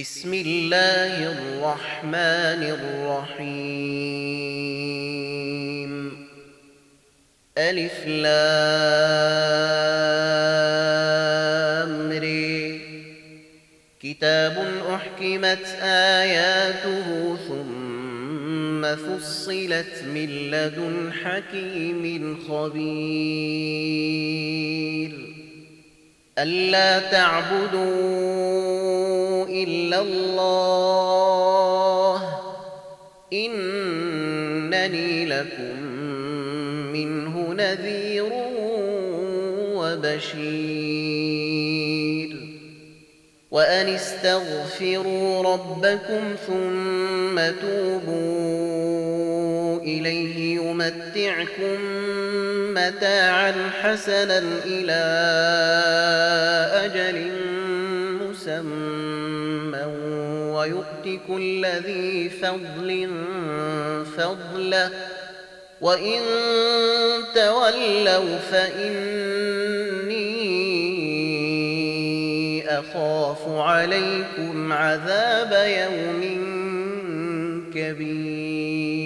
بسم الله الرحمن الرحيم. ألف لام ري. كتاب أحكمت آياته ثم فصلت من لدن حكيم خبير. ألا تعبدوا إلا الله إنني لكم منه نذير وبشير. وأن استغفروا ربكم ثم توبوا إليه يمتعكم متاعا حسنا إلى أجل مسمى ويؤت كل ذي فضل فضله. وإن تولوا فإني أخاف عليكم عذاب يوم كبير.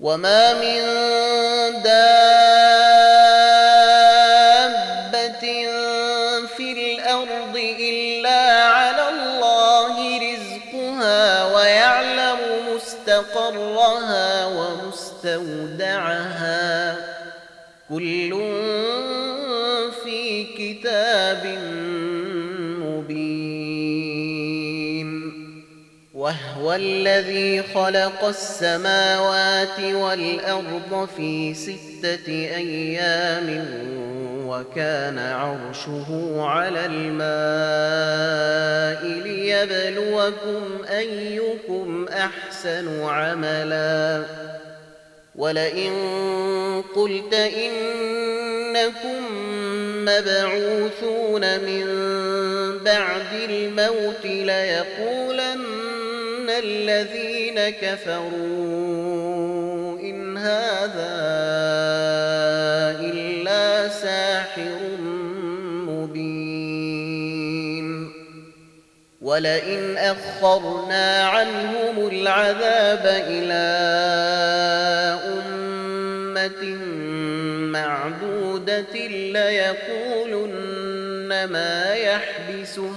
وما من دابة في الأرض إلا على الله رزقها ويعلم مستقرها ومستودعها وهو الذي خلق السماوات والأرض في ستة أيام وكان عرشه على الماء ليبلوكم أيكم أحسن عملا. ولئن قلت إنكم مبعوثون من بعد الموت ليقولن الذين كفروا إن هذا إلا ساحر مبين ولئن أخرنا عنهم العذاب إلى أمة معدودة ليقولن ما يحبسه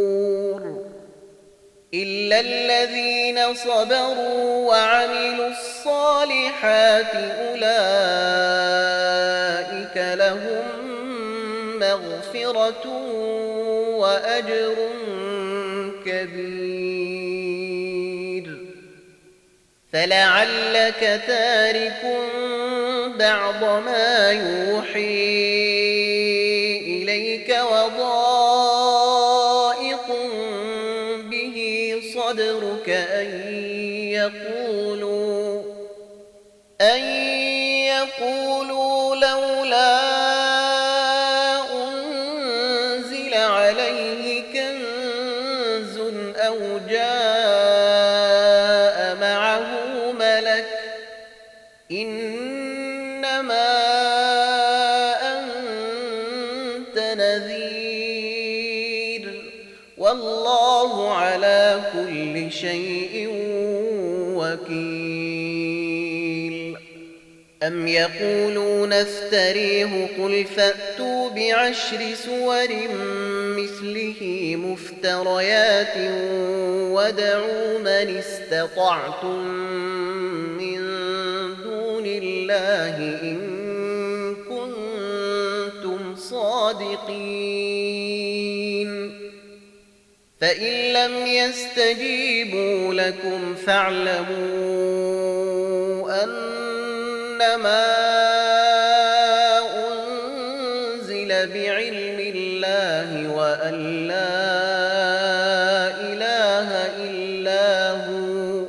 الذين صبروا وعملوا الصالحات أولئك لهم مغفرة وأجر كبير. فلعلك تارك بعض ما يوحي يقولوا أن يقولوا لولا يقولون افتريه قل فأتوا بعشر سور مثله مفتريات ودعوا من استطعتم من دون الله إن كنتم صادقين. فإن لم يستجيبوا لكم فاعلموا أنما أنزل بعلم الله وأن لا إله إلا هو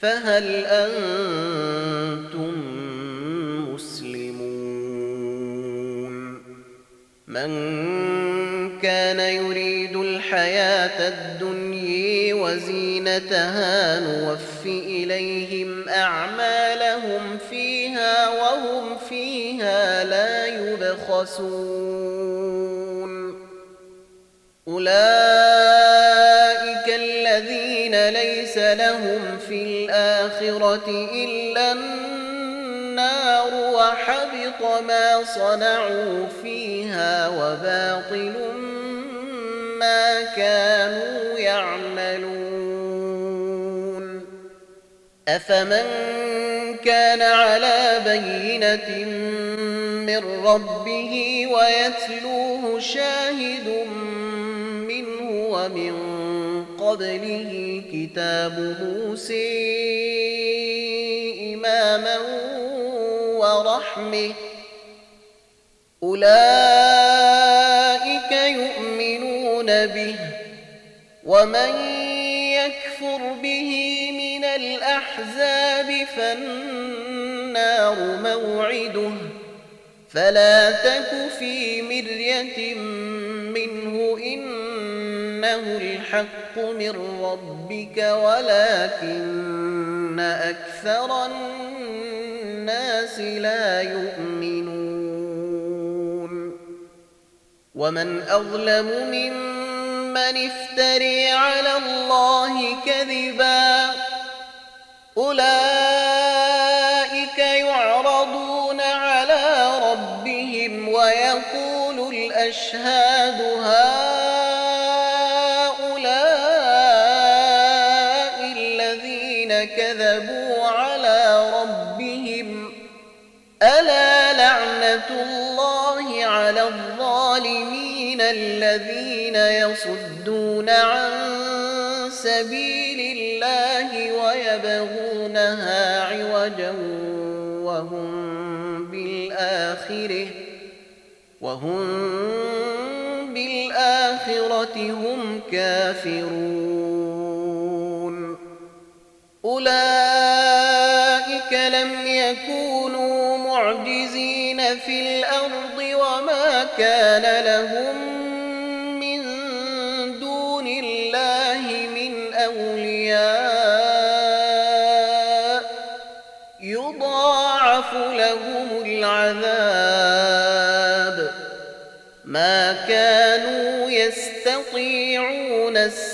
فهل أنتم مسلمون؟ من كان يريد الحياة الدنيا وزينتها نوف إليهم أعمالهم فيها لا يبخسون. أولئك الذين ليس لهم في الآخرة إلا النار وحبط ما صنعوا فيها وباطل ما كانوا يعملون. أفمن كان على بينة من ربه ويتلوه شاهد منه ومن قبله كتاب موسى إماما ورحمة. أولئك يؤمنون به. ومن الأحزاب فالنار موعده فلا تك في مرية منه إنه الحق من ربك ولكن أكثر الناس لا يؤمنون. ومن أظلم ممن افتري على الله كذبا أولئك يعرضون على ربهم ويقول الأشهاد هؤلاء الذين كذبوا على ربهم ألا لعنة الله على الظالمين الذين يصدون عن سبيل الله ويبغونها عوجا وهم بالآخرة وهم بالآخرة هم كافرون أولئك لم يكونوا معجزين في الأرض وما كان لهم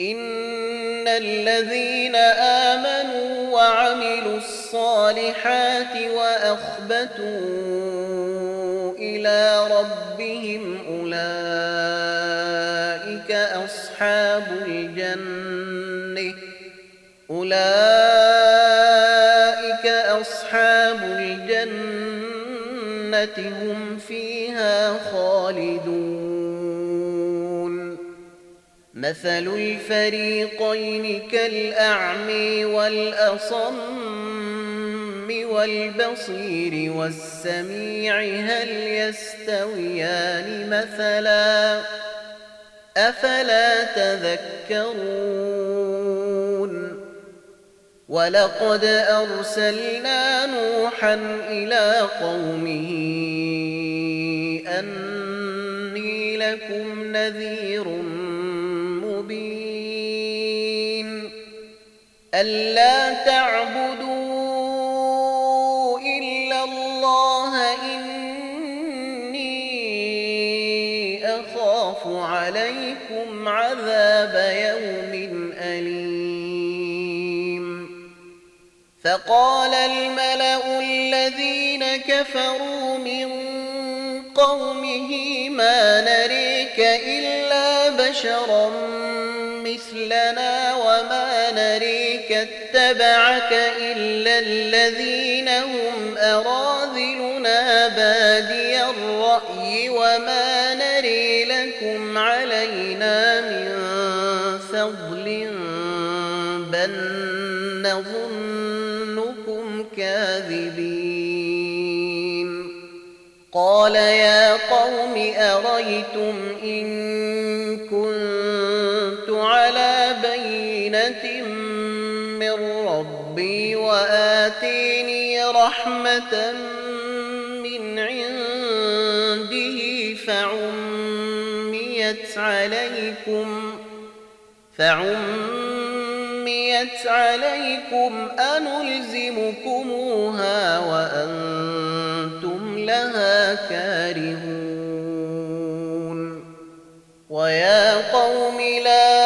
إن الذين آمنوا وعملوا الصالحات وأخبتوا إلى ربهم أولئك أصحاب الجنة أولئك أصحاب الجنة هم فيها خالدون مثل الفريقين كالأعمي والأصم والبصير والسميع هل يستويان مثلا؟ أفلا تذكرون؟ ولقد أرسلنا نوحا إلى قومه أني لكم نذير ألا تعبدوا إلا الله إني أخاف عليكم عذاب يوم أليم. فقال الملأ الذين كفروا من قومه ما نريك إلا بشرا مثلنا وما نريك اتبعك إلا الذين هم أراذلنا بادي الرأي وما نري لكم علينا من فضل بل نظنكم قال يا قوم أريتم إن كنت على بينة من ربي وآتيني رحمة من عنده فعميت عليكم فعميت عليكم أنلزمكموها وأنتم لها كارهون. ويا قوم لا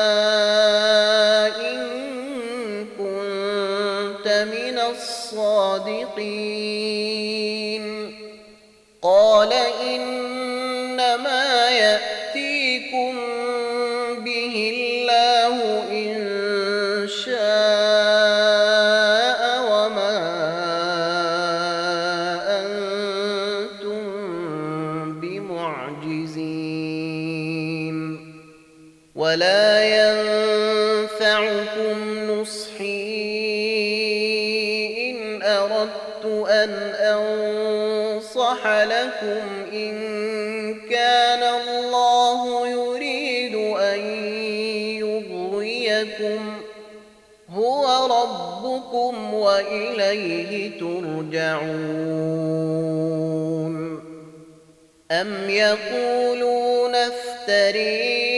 الصادقين يغويكم هو ربكم وإليه ترجعون. أم يقولون افتريه؟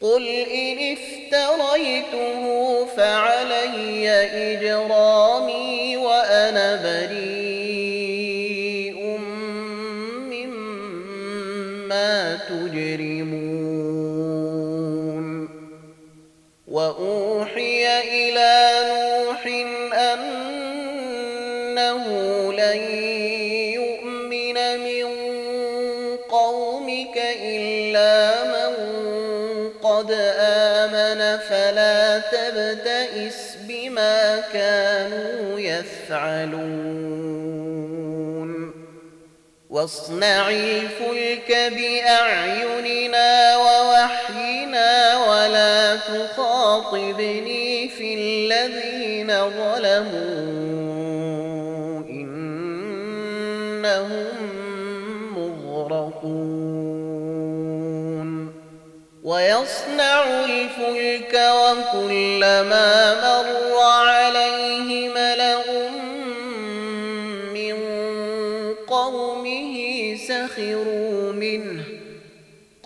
قل إن افتريته فعلي إجرامي كانوا يفعلون. واصنع الفلك بأعيننا ووحينا ولا تخاطبني في الذين ظلموا. إنهم مغرقون. ويصنع الفلك وكلما مر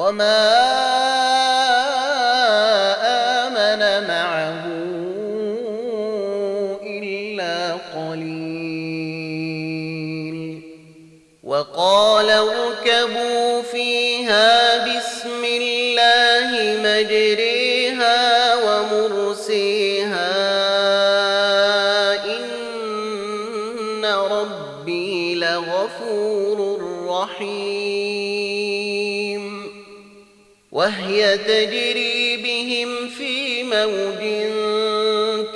وما آمن معه إلا قليل وقال اركبوا فيها بسم الله مجريها تجري بهم في موج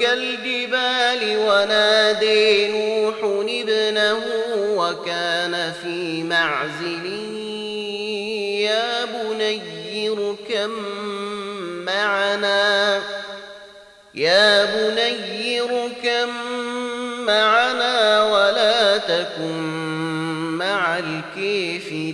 كالجبال ونادي نوح ابنه وكان في معزل. يا بني اركم معنا. يا بني اركم معنا ولا تكن مع الكافرين.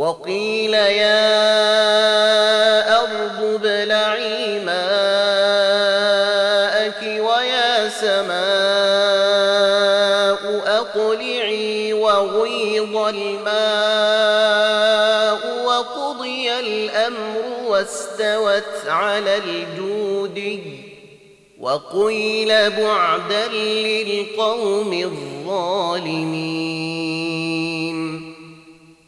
وقيل يا أرض ابلعي ماءك ويا سماء أقلعي وغيض الماء وقضي الأمر واستوت على الجودي وقيل بعدا للقوم الظالمين.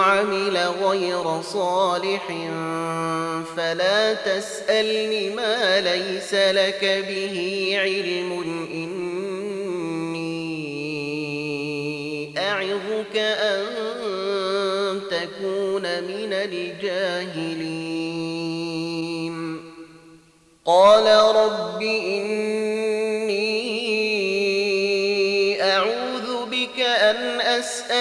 عمل غير صالح فلا تسألني ما ليس لك به علم. إني أعظك أن تكون من الجاهلين. قال رب إني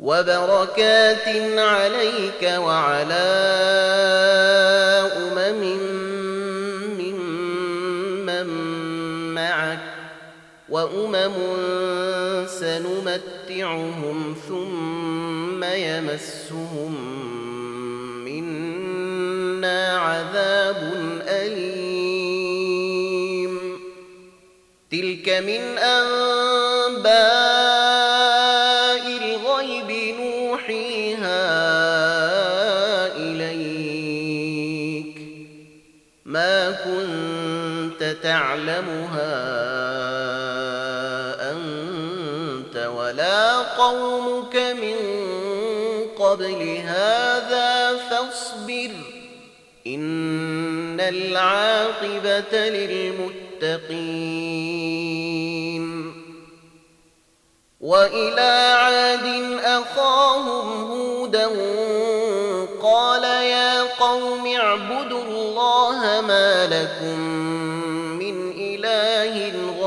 وبركات عليك وعلى أمم ممن معك وأمم سنمتعهم ثم يمسهم منا عذاب أليم. تلك من أنباء تعلمها أنت ولا قومك من قبل هذا فاصبر إن العاقبة للمتقين وإلى عاد أخاهم هودا قال يا قوم اعبدوا الله ما لكم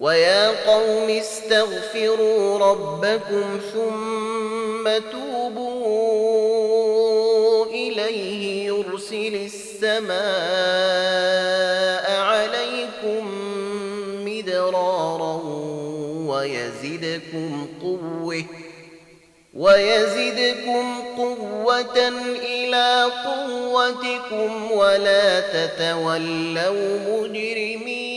ويا قوم استغفروا ربكم ثم توبوا إليه يرسل السماء عليكم مدرارا ويزدكم قوة ويزدكم قوة إلى قوتكم ولا تتولوا مجرمين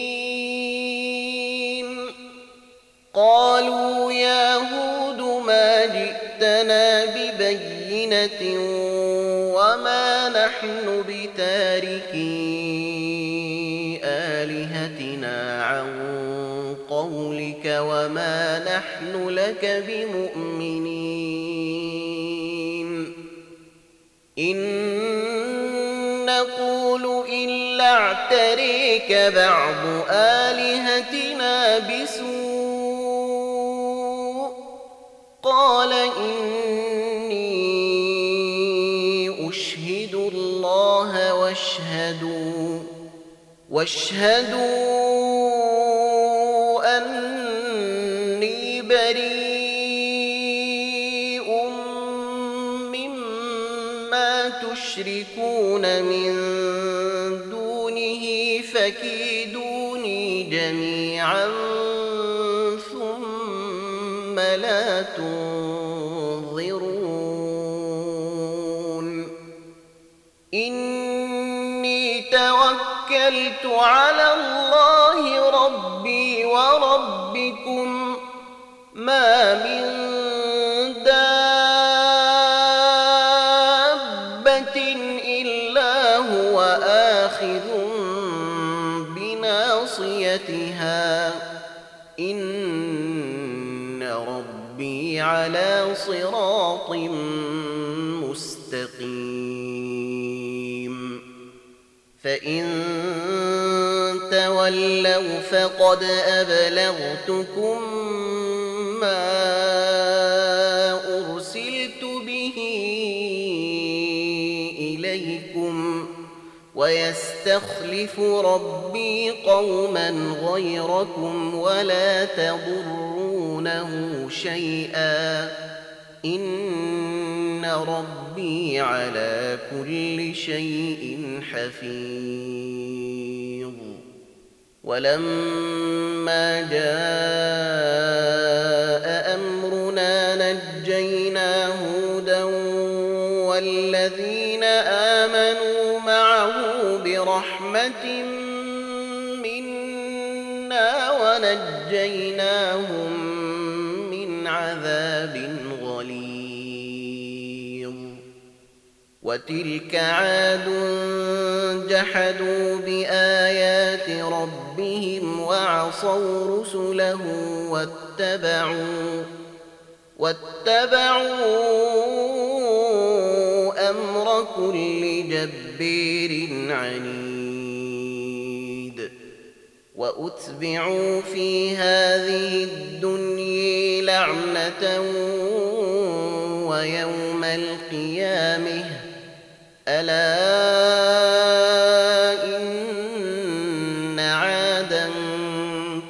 قالوا يا هود ما جئتنا ببينة وما نحن بتاركي آلهتنا عن قولك وما نحن لك بمؤمنين. إن نقول إلا اعتريك بعض آلهتنا بسوء قال إني أشهد الله واشهدوا واشهدوا أني بريء مما تشركون من دونه فكيدوني جميعا. على الله ربي وربكم ما من تولوا فقد أبلغتكم ما أرسلت به إليكم ويستخلف ربي قوما غيركم ولا تضرونه شيئا إن ربي على كل شيء حفيظ ولما جاء أمرنا نجينا هودا والذين آمنوا معه برحمة منا ونجيناهم من عذاب غليظ. وتلك عاد جحدوا بآيات ربهم وعصوا رسله واتبعوا واتبعوا أمر كل جبير عنيد. وأتبعوا في هذه الدنيا لعنة ويوم القيامة. ألا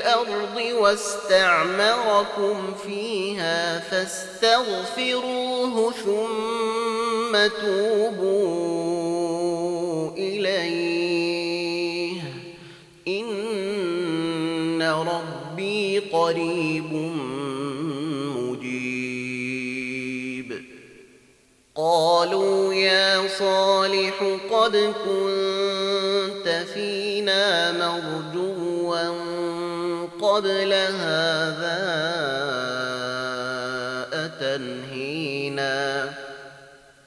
من الأرض واستعمركم فيها فاستغفروه ثم توبوا إليه. إن ربي قريب مجيب. قالوا يا صالح قد كنت فينا مرجوا قبل هذا أتنهينا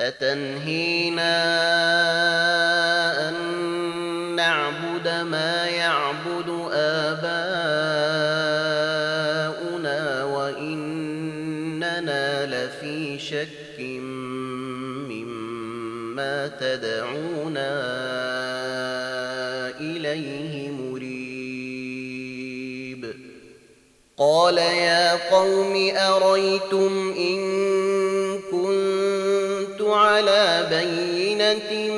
أتنهينا أن نعبد ما يعبد آباؤنا وإننا لفي شك مما تدعونا. قال يا قوم أريتم إن كنت على بينة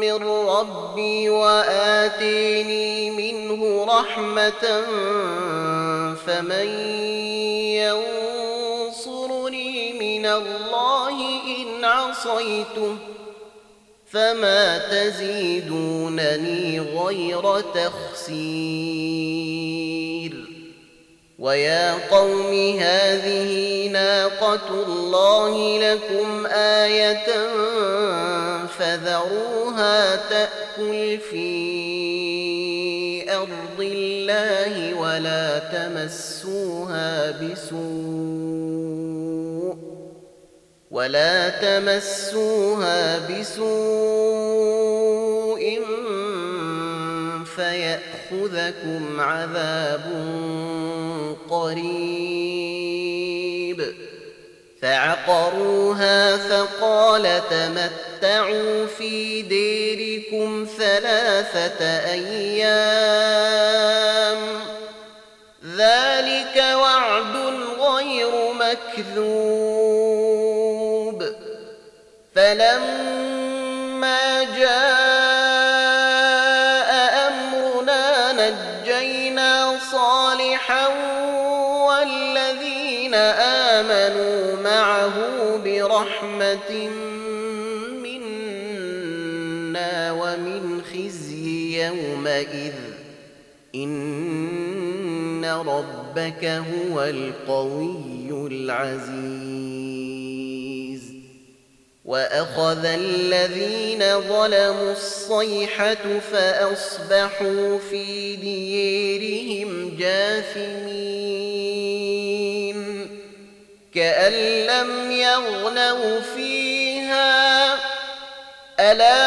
من ربي وآتيني منه رحمة فمن ينصرني من الله إن عصيته فما تزيدونني غير تخسير ويا قوم هذه ناقة الله لكم آية فذروها تأكل في أرض الله ولا تمسوها بسوء ولا تمسوها بسوء فيأخذكم عذاب قريب. فعقروها فقال تمتعوا في ديركم ثلاثة أيام. ذلك وعد غير مكذوب. فلما برحمة منا ومن خزي يومئذ. إن ربك هو القوي العزيز. وأخذ الذين ظلموا الصيحة فأصبحوا في ديرهم جاثمين. كأن لم يغنوا فيها. ألا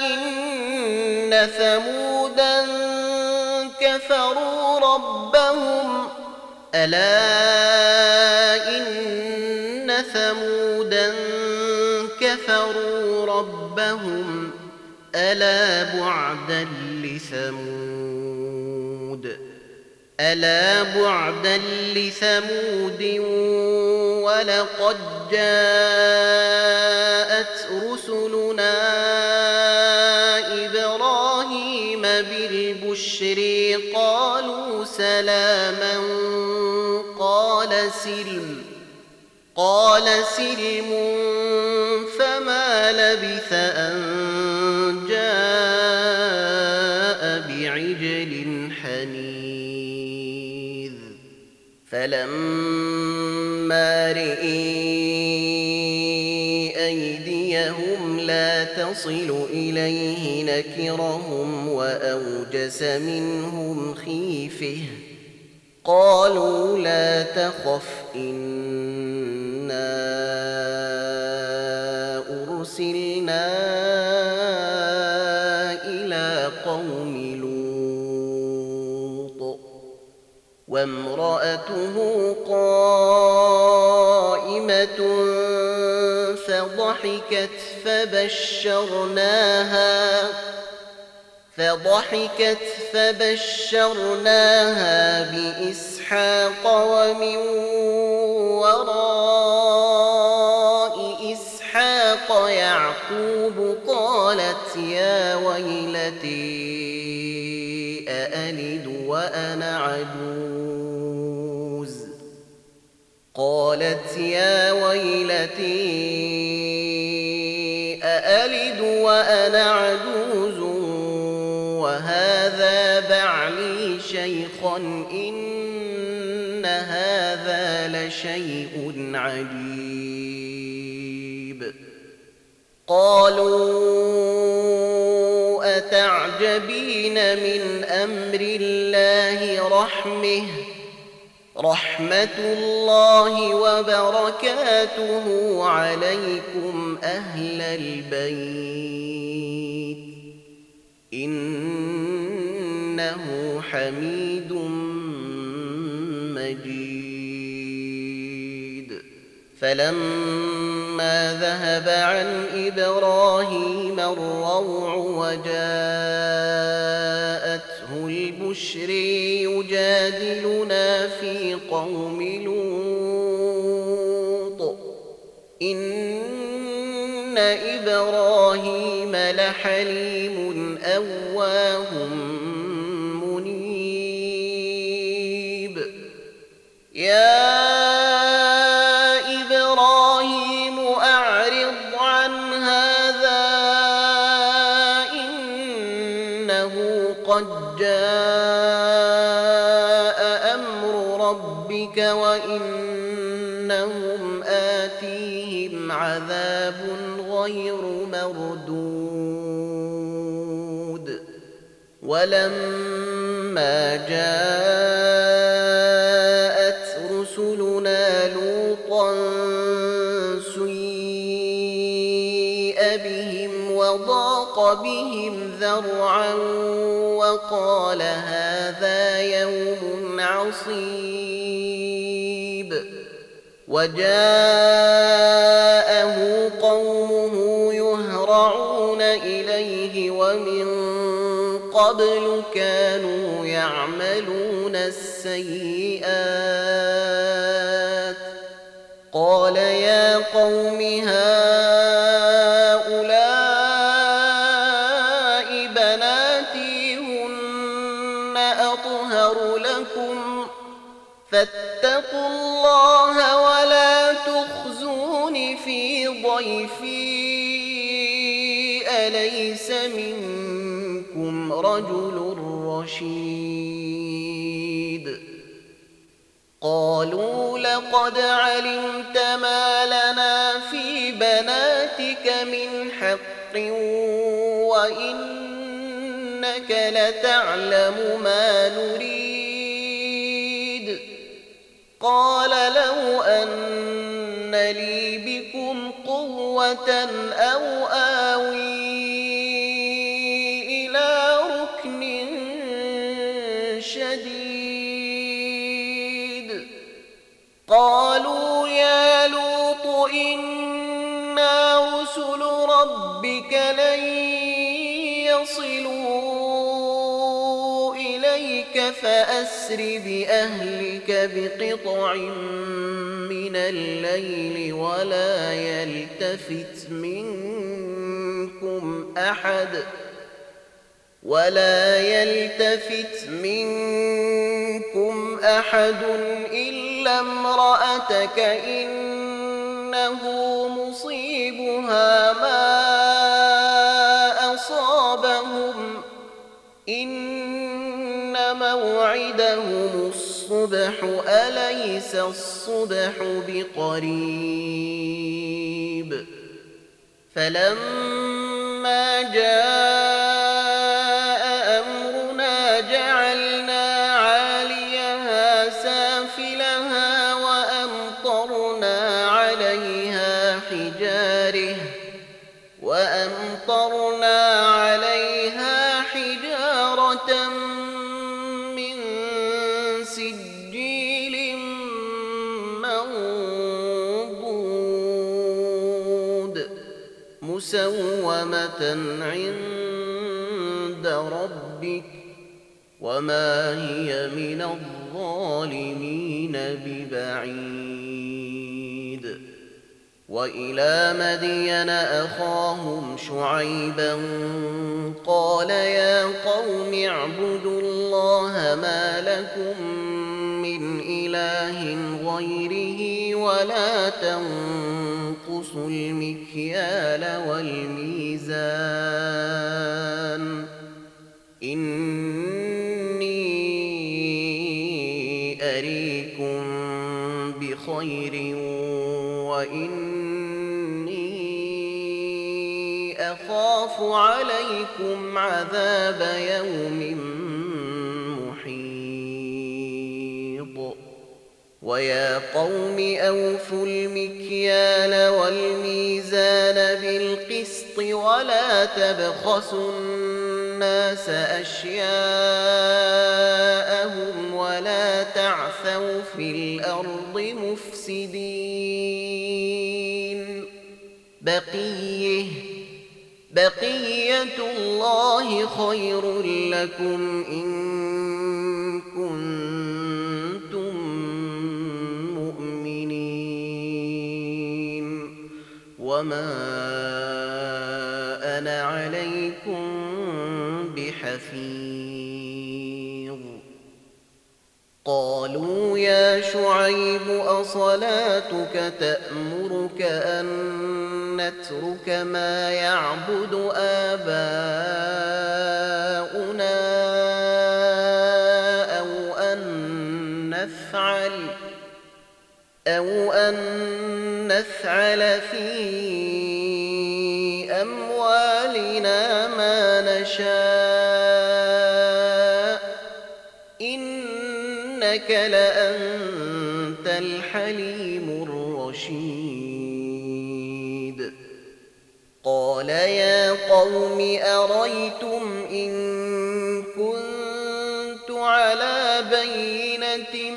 إن كفروا ربهم. ألا إن ثمودا كفروا ربهم. ألا بعدا لثمود ألا بعدا لثمود ولقد جاءت رسلنا إبراهيم بالبشر قالوا سلاما قال سلم قال سلم فما لبث أن فلما رئي أيديهم لا تصل إليه نكرهم وأوجس منهم خيفه. قالوا لا تخف إنا وامرأته قائمة فضحكت فبشرناها فضحكت فبشرناها بإسحاق ومن وراء إسحاق يعقوب قالت يا ويلتي أألد وأنا عجوز قالت يا ويلتي أألد وأنا عجوز وهذا بعلي شيخا إن هذا لشيء عجيب. قالوا أتعجبين من أمر الله رحمه؟ رحمة الله وبركاته عليكم أهل البيت. إنه حميد مجيد. فلما ذهب عن إبراهيم الروع وجاءته البشر يجادلنا في قوم لوط. إن إبراهيم لحليم أواه. قد جاء أمر ربك وإنهم آتيهم عذاب غير مردود. ولما جاءت بهم ذرعا وقال هذا يوم عصيب. وجاءه قومه يهرعون إليه ومن قبل كانوا يعملون السيئات. قال يا قوم هؤلاء ضيفي أليس منكم رجل رشيد؟ قالوا لقد علمت ما لنا في بناتك من حق وإنك لتعلم ما نريد. قال لو أن لي بكم قوة أو آوي إلى ركن شديد. قالوا يا لوط إنا رسل ربك لن يصلوا إليك فأسر بأهلك بقطع من الليل ولا يلتفت منكم أحد ۖ ولا يلتفت منكم أحد إلا امرأتك إنه مصيبها ما أصابهم إن موعدهم الصبح أليس الصبح بقريب؟ فلما جاء عند ربك وما هي من الظالمين ببعيد. وإلى مدين أخاهم شعيبا قال يا قوم اعبدوا الله ما لكم من إله غيره ولا تنقصوا المكيال والميزان. إني أريكم بخير وإني أخاف عليكم عذاب يوم ويا قوم أوفوا المكيال والميزان بالقسط ولا تبخسوا الناس أشياءهم ولا تعثوا في الأرض مفسدين. بقية بقية الله خير لكم إن وما أنا عليكم بحفيظ قالوا يا شعيب أصلاتك تأمرك أن نترك ما يعبد آباؤنا أو أن نفعل أو أن نفعل في ما نشاء إنك لأنت الحليم الرشيد. قال يا قوم أريتم إن كنت على بينة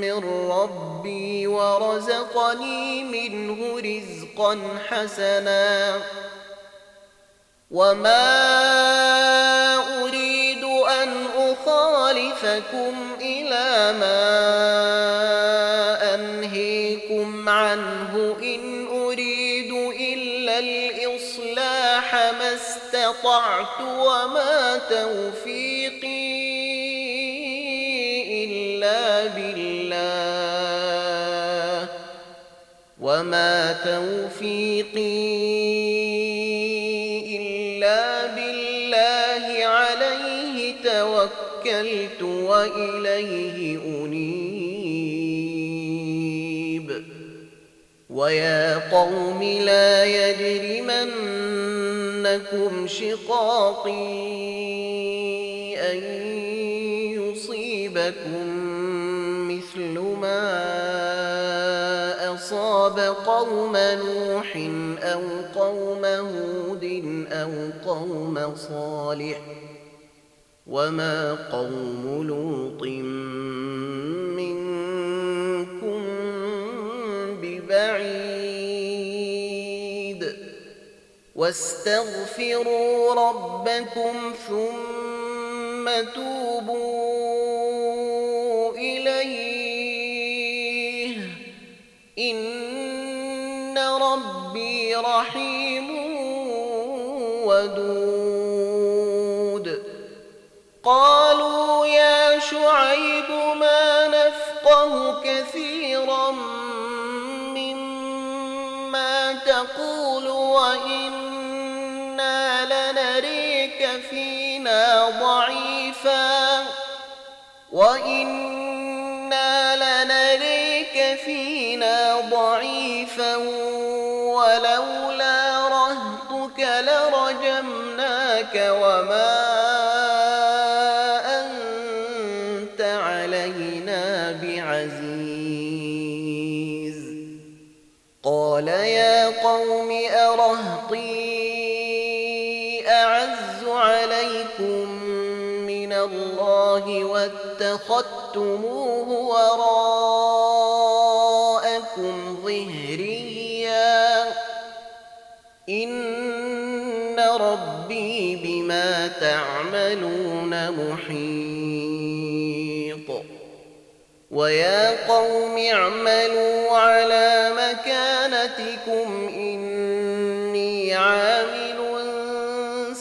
من ربي ورزقني منه رزقا حسنا. وما أريد أن أخالفكم إلى ما أنهيكم عنه إن أريد إلا الإصلاح ما استطعت وما توفيقي إلا بالله وما توفيقي توكلت وإليه أنيب. ويا قوم لا يجرمنكم شقاقي أن يصيبكم مثل ما أصاب قوم نوح أو قوم هود أو قوم صالح. وما قوم لوط منكم ببعيد واستغفروا ربكم ثم توبوا إليه إن ربي رحيم ودود قالوا يا شعيب ما نفقه كثيرا مما تقول وإنا لنريك فينا ضعيفا وإنا لنريك فينا ضعيفا واتخذتموه وراءكم ظهريا إن ربي بما تعملون محيط ويا قوم اعملوا على مكانتكم إني عامل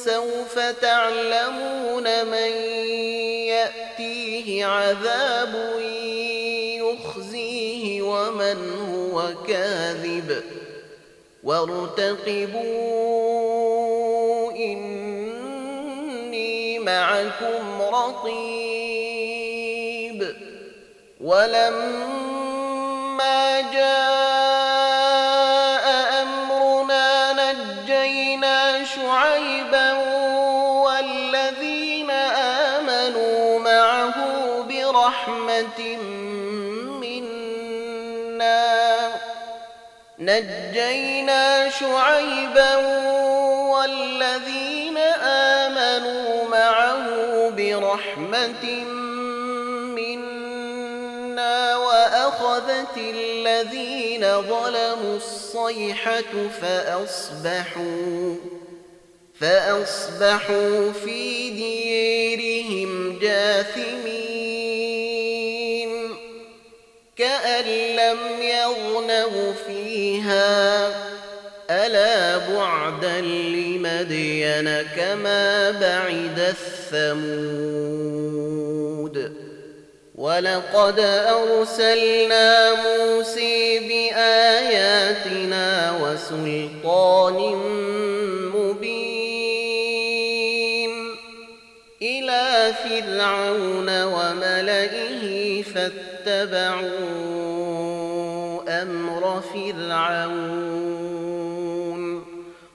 سوف تعلمون من عذاب يخزيه ومن هو كاذب وارتقبوا إني معكم رقيب ولما جاء نجينا شعيبا والذين آمنوا معه برحمة منا وأخذت الذين ظلموا الصيحة فأصبحوا فأصبحوا في ديرهم جاثمين كأن لم يغنوا فيها. ألا بعدا لمدين كما بعد الثمود. ولقد أرسلنا موسى بآياتنا وسلطان فرعون وملئه فاتبعوا أمر فرعون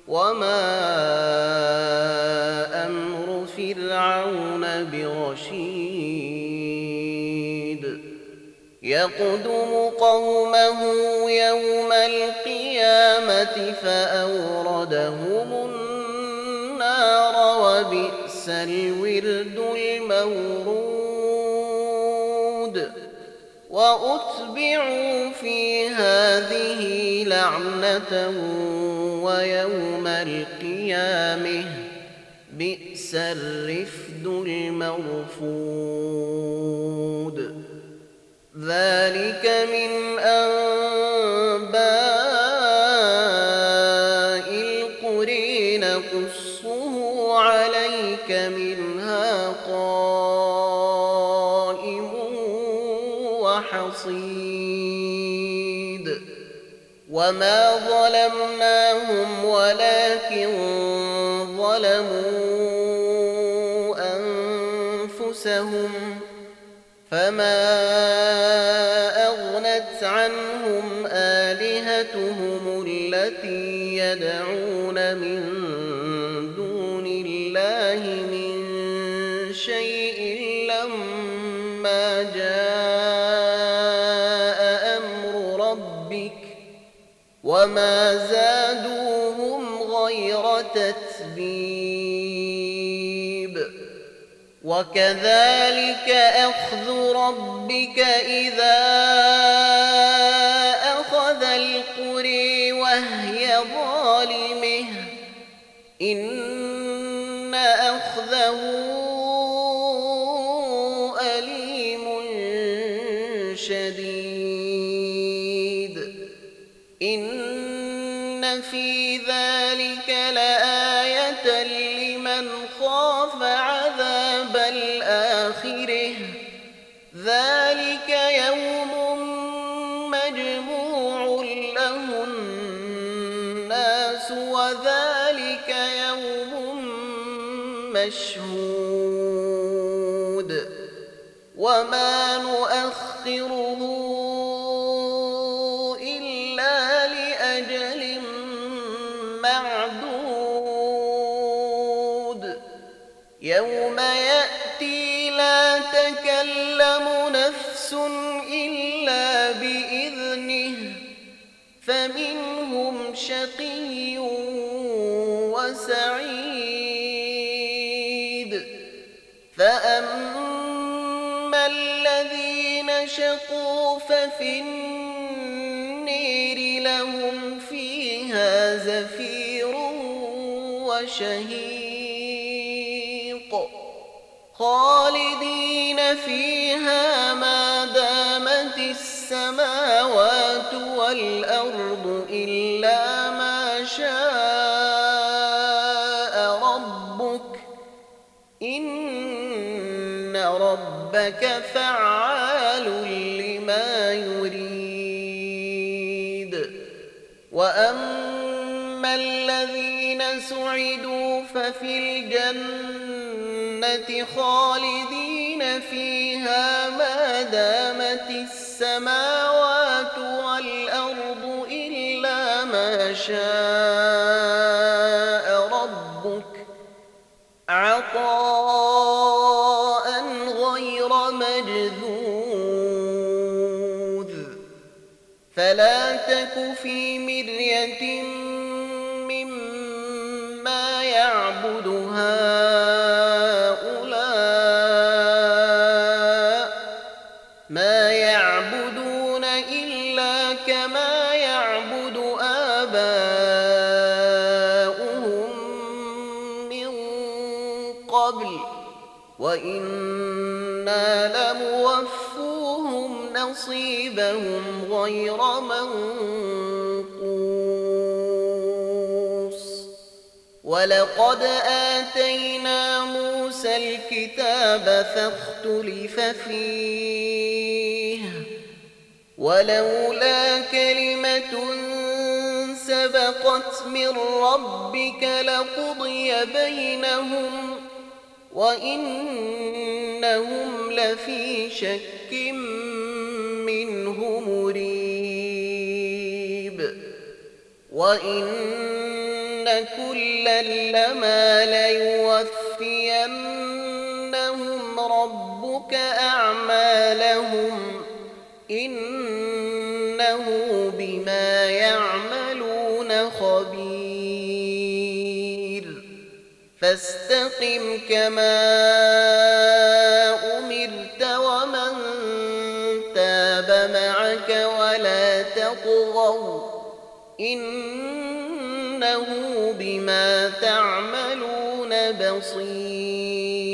وما أمر فرعون برشيد يقدم قومه يوم القيامة فأوردهم النار وبئس الورد المورود. وأتبعوا في هذه لعنة ويوم القيامة. بئس الرفد المرفود. ذلك من أنباء وما ظلمناهم ولكن ظلموا أنفسهم فما أغنت عنهم آلهتهم التي يدعون من وما زادوهم غير تتبيب وكذلك أخذ ربك إذا أخذ القري وهي ظالمه إن أخذه نؤخره إلا لأجل معدود. يوم يأتي لا تكلم نفس ففي النير لهم فيها زفير وشهيق خالدين فيها ما دامت السماوات والأرض إلا ما شاء ربك إن ربك خالدين فيها ما دامت السماوات والأرض إلا ما شاء ربك عطاء غير مجذوذ. فلا تك في مرية نصيبهم غير منقوص. ولقد آتينا موسى الكتاب فاختلف فيه. ولولا كلمة سبقت من ربك لقضي بينهم وإنهم لفي شك منه مريب. وإن كلا لما ليوفينهم ربك أعمالهم إنه بما يعملون خبير. فاستقم كما تعملون بصير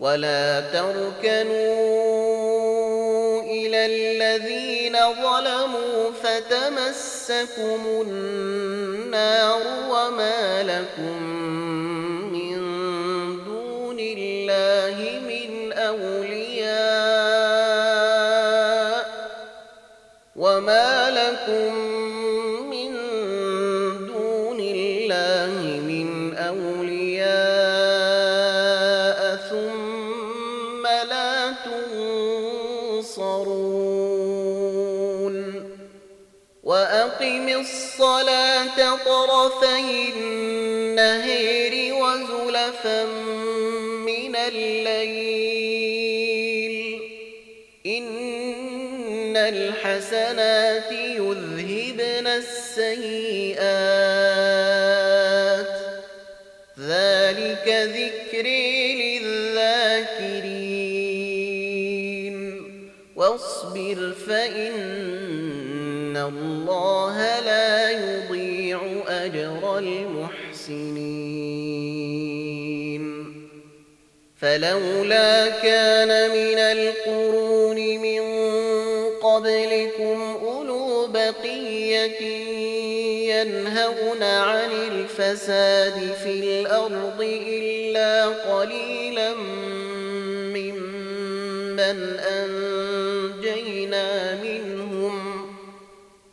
ولا تركنوا إلى الذين ظلموا فتمسكم النار وما لكم الصلاة طرفي النهر وزلفا من الليل. إن الحسنات يذهبن السيئات. ذلك ذكري الشاكرين واصبر فإن الله لا يضيع أجر المحسنين. فلولا كان من القرون من قبلكم أولو بقية ينهون عن الفساد في الأرض إلا قليلا ممن أنجينا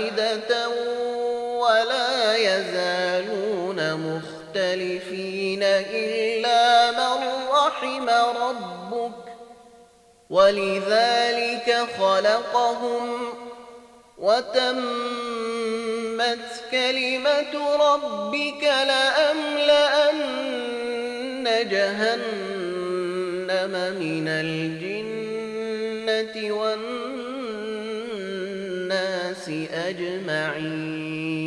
واحدة ولا يزالون مختلفين إلا من رحم ربك ولذلك خلقهم وتمت كلمة ربك لأملأن جهنم من الجنة والناس أجمعين.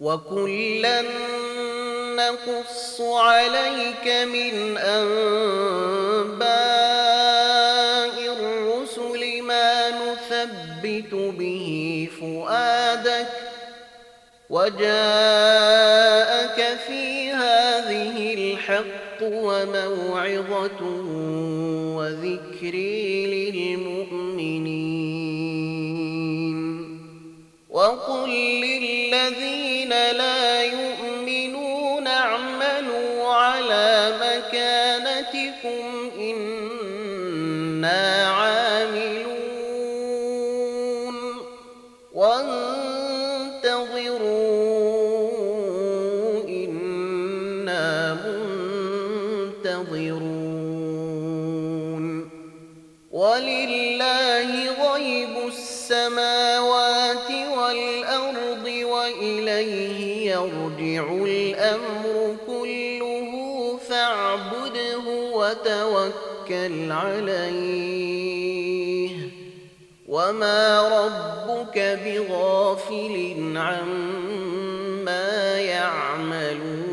وكلا نقص عليك من أنباء الرسل ما نثبت به فؤادك وجاءك في هذه الحق وموعظة وذكر للمؤمنين. وقل للذين لا يؤمنون اعملوا على مكانتكم وتوكل عليه. وما ربك بغافل عما يعملون.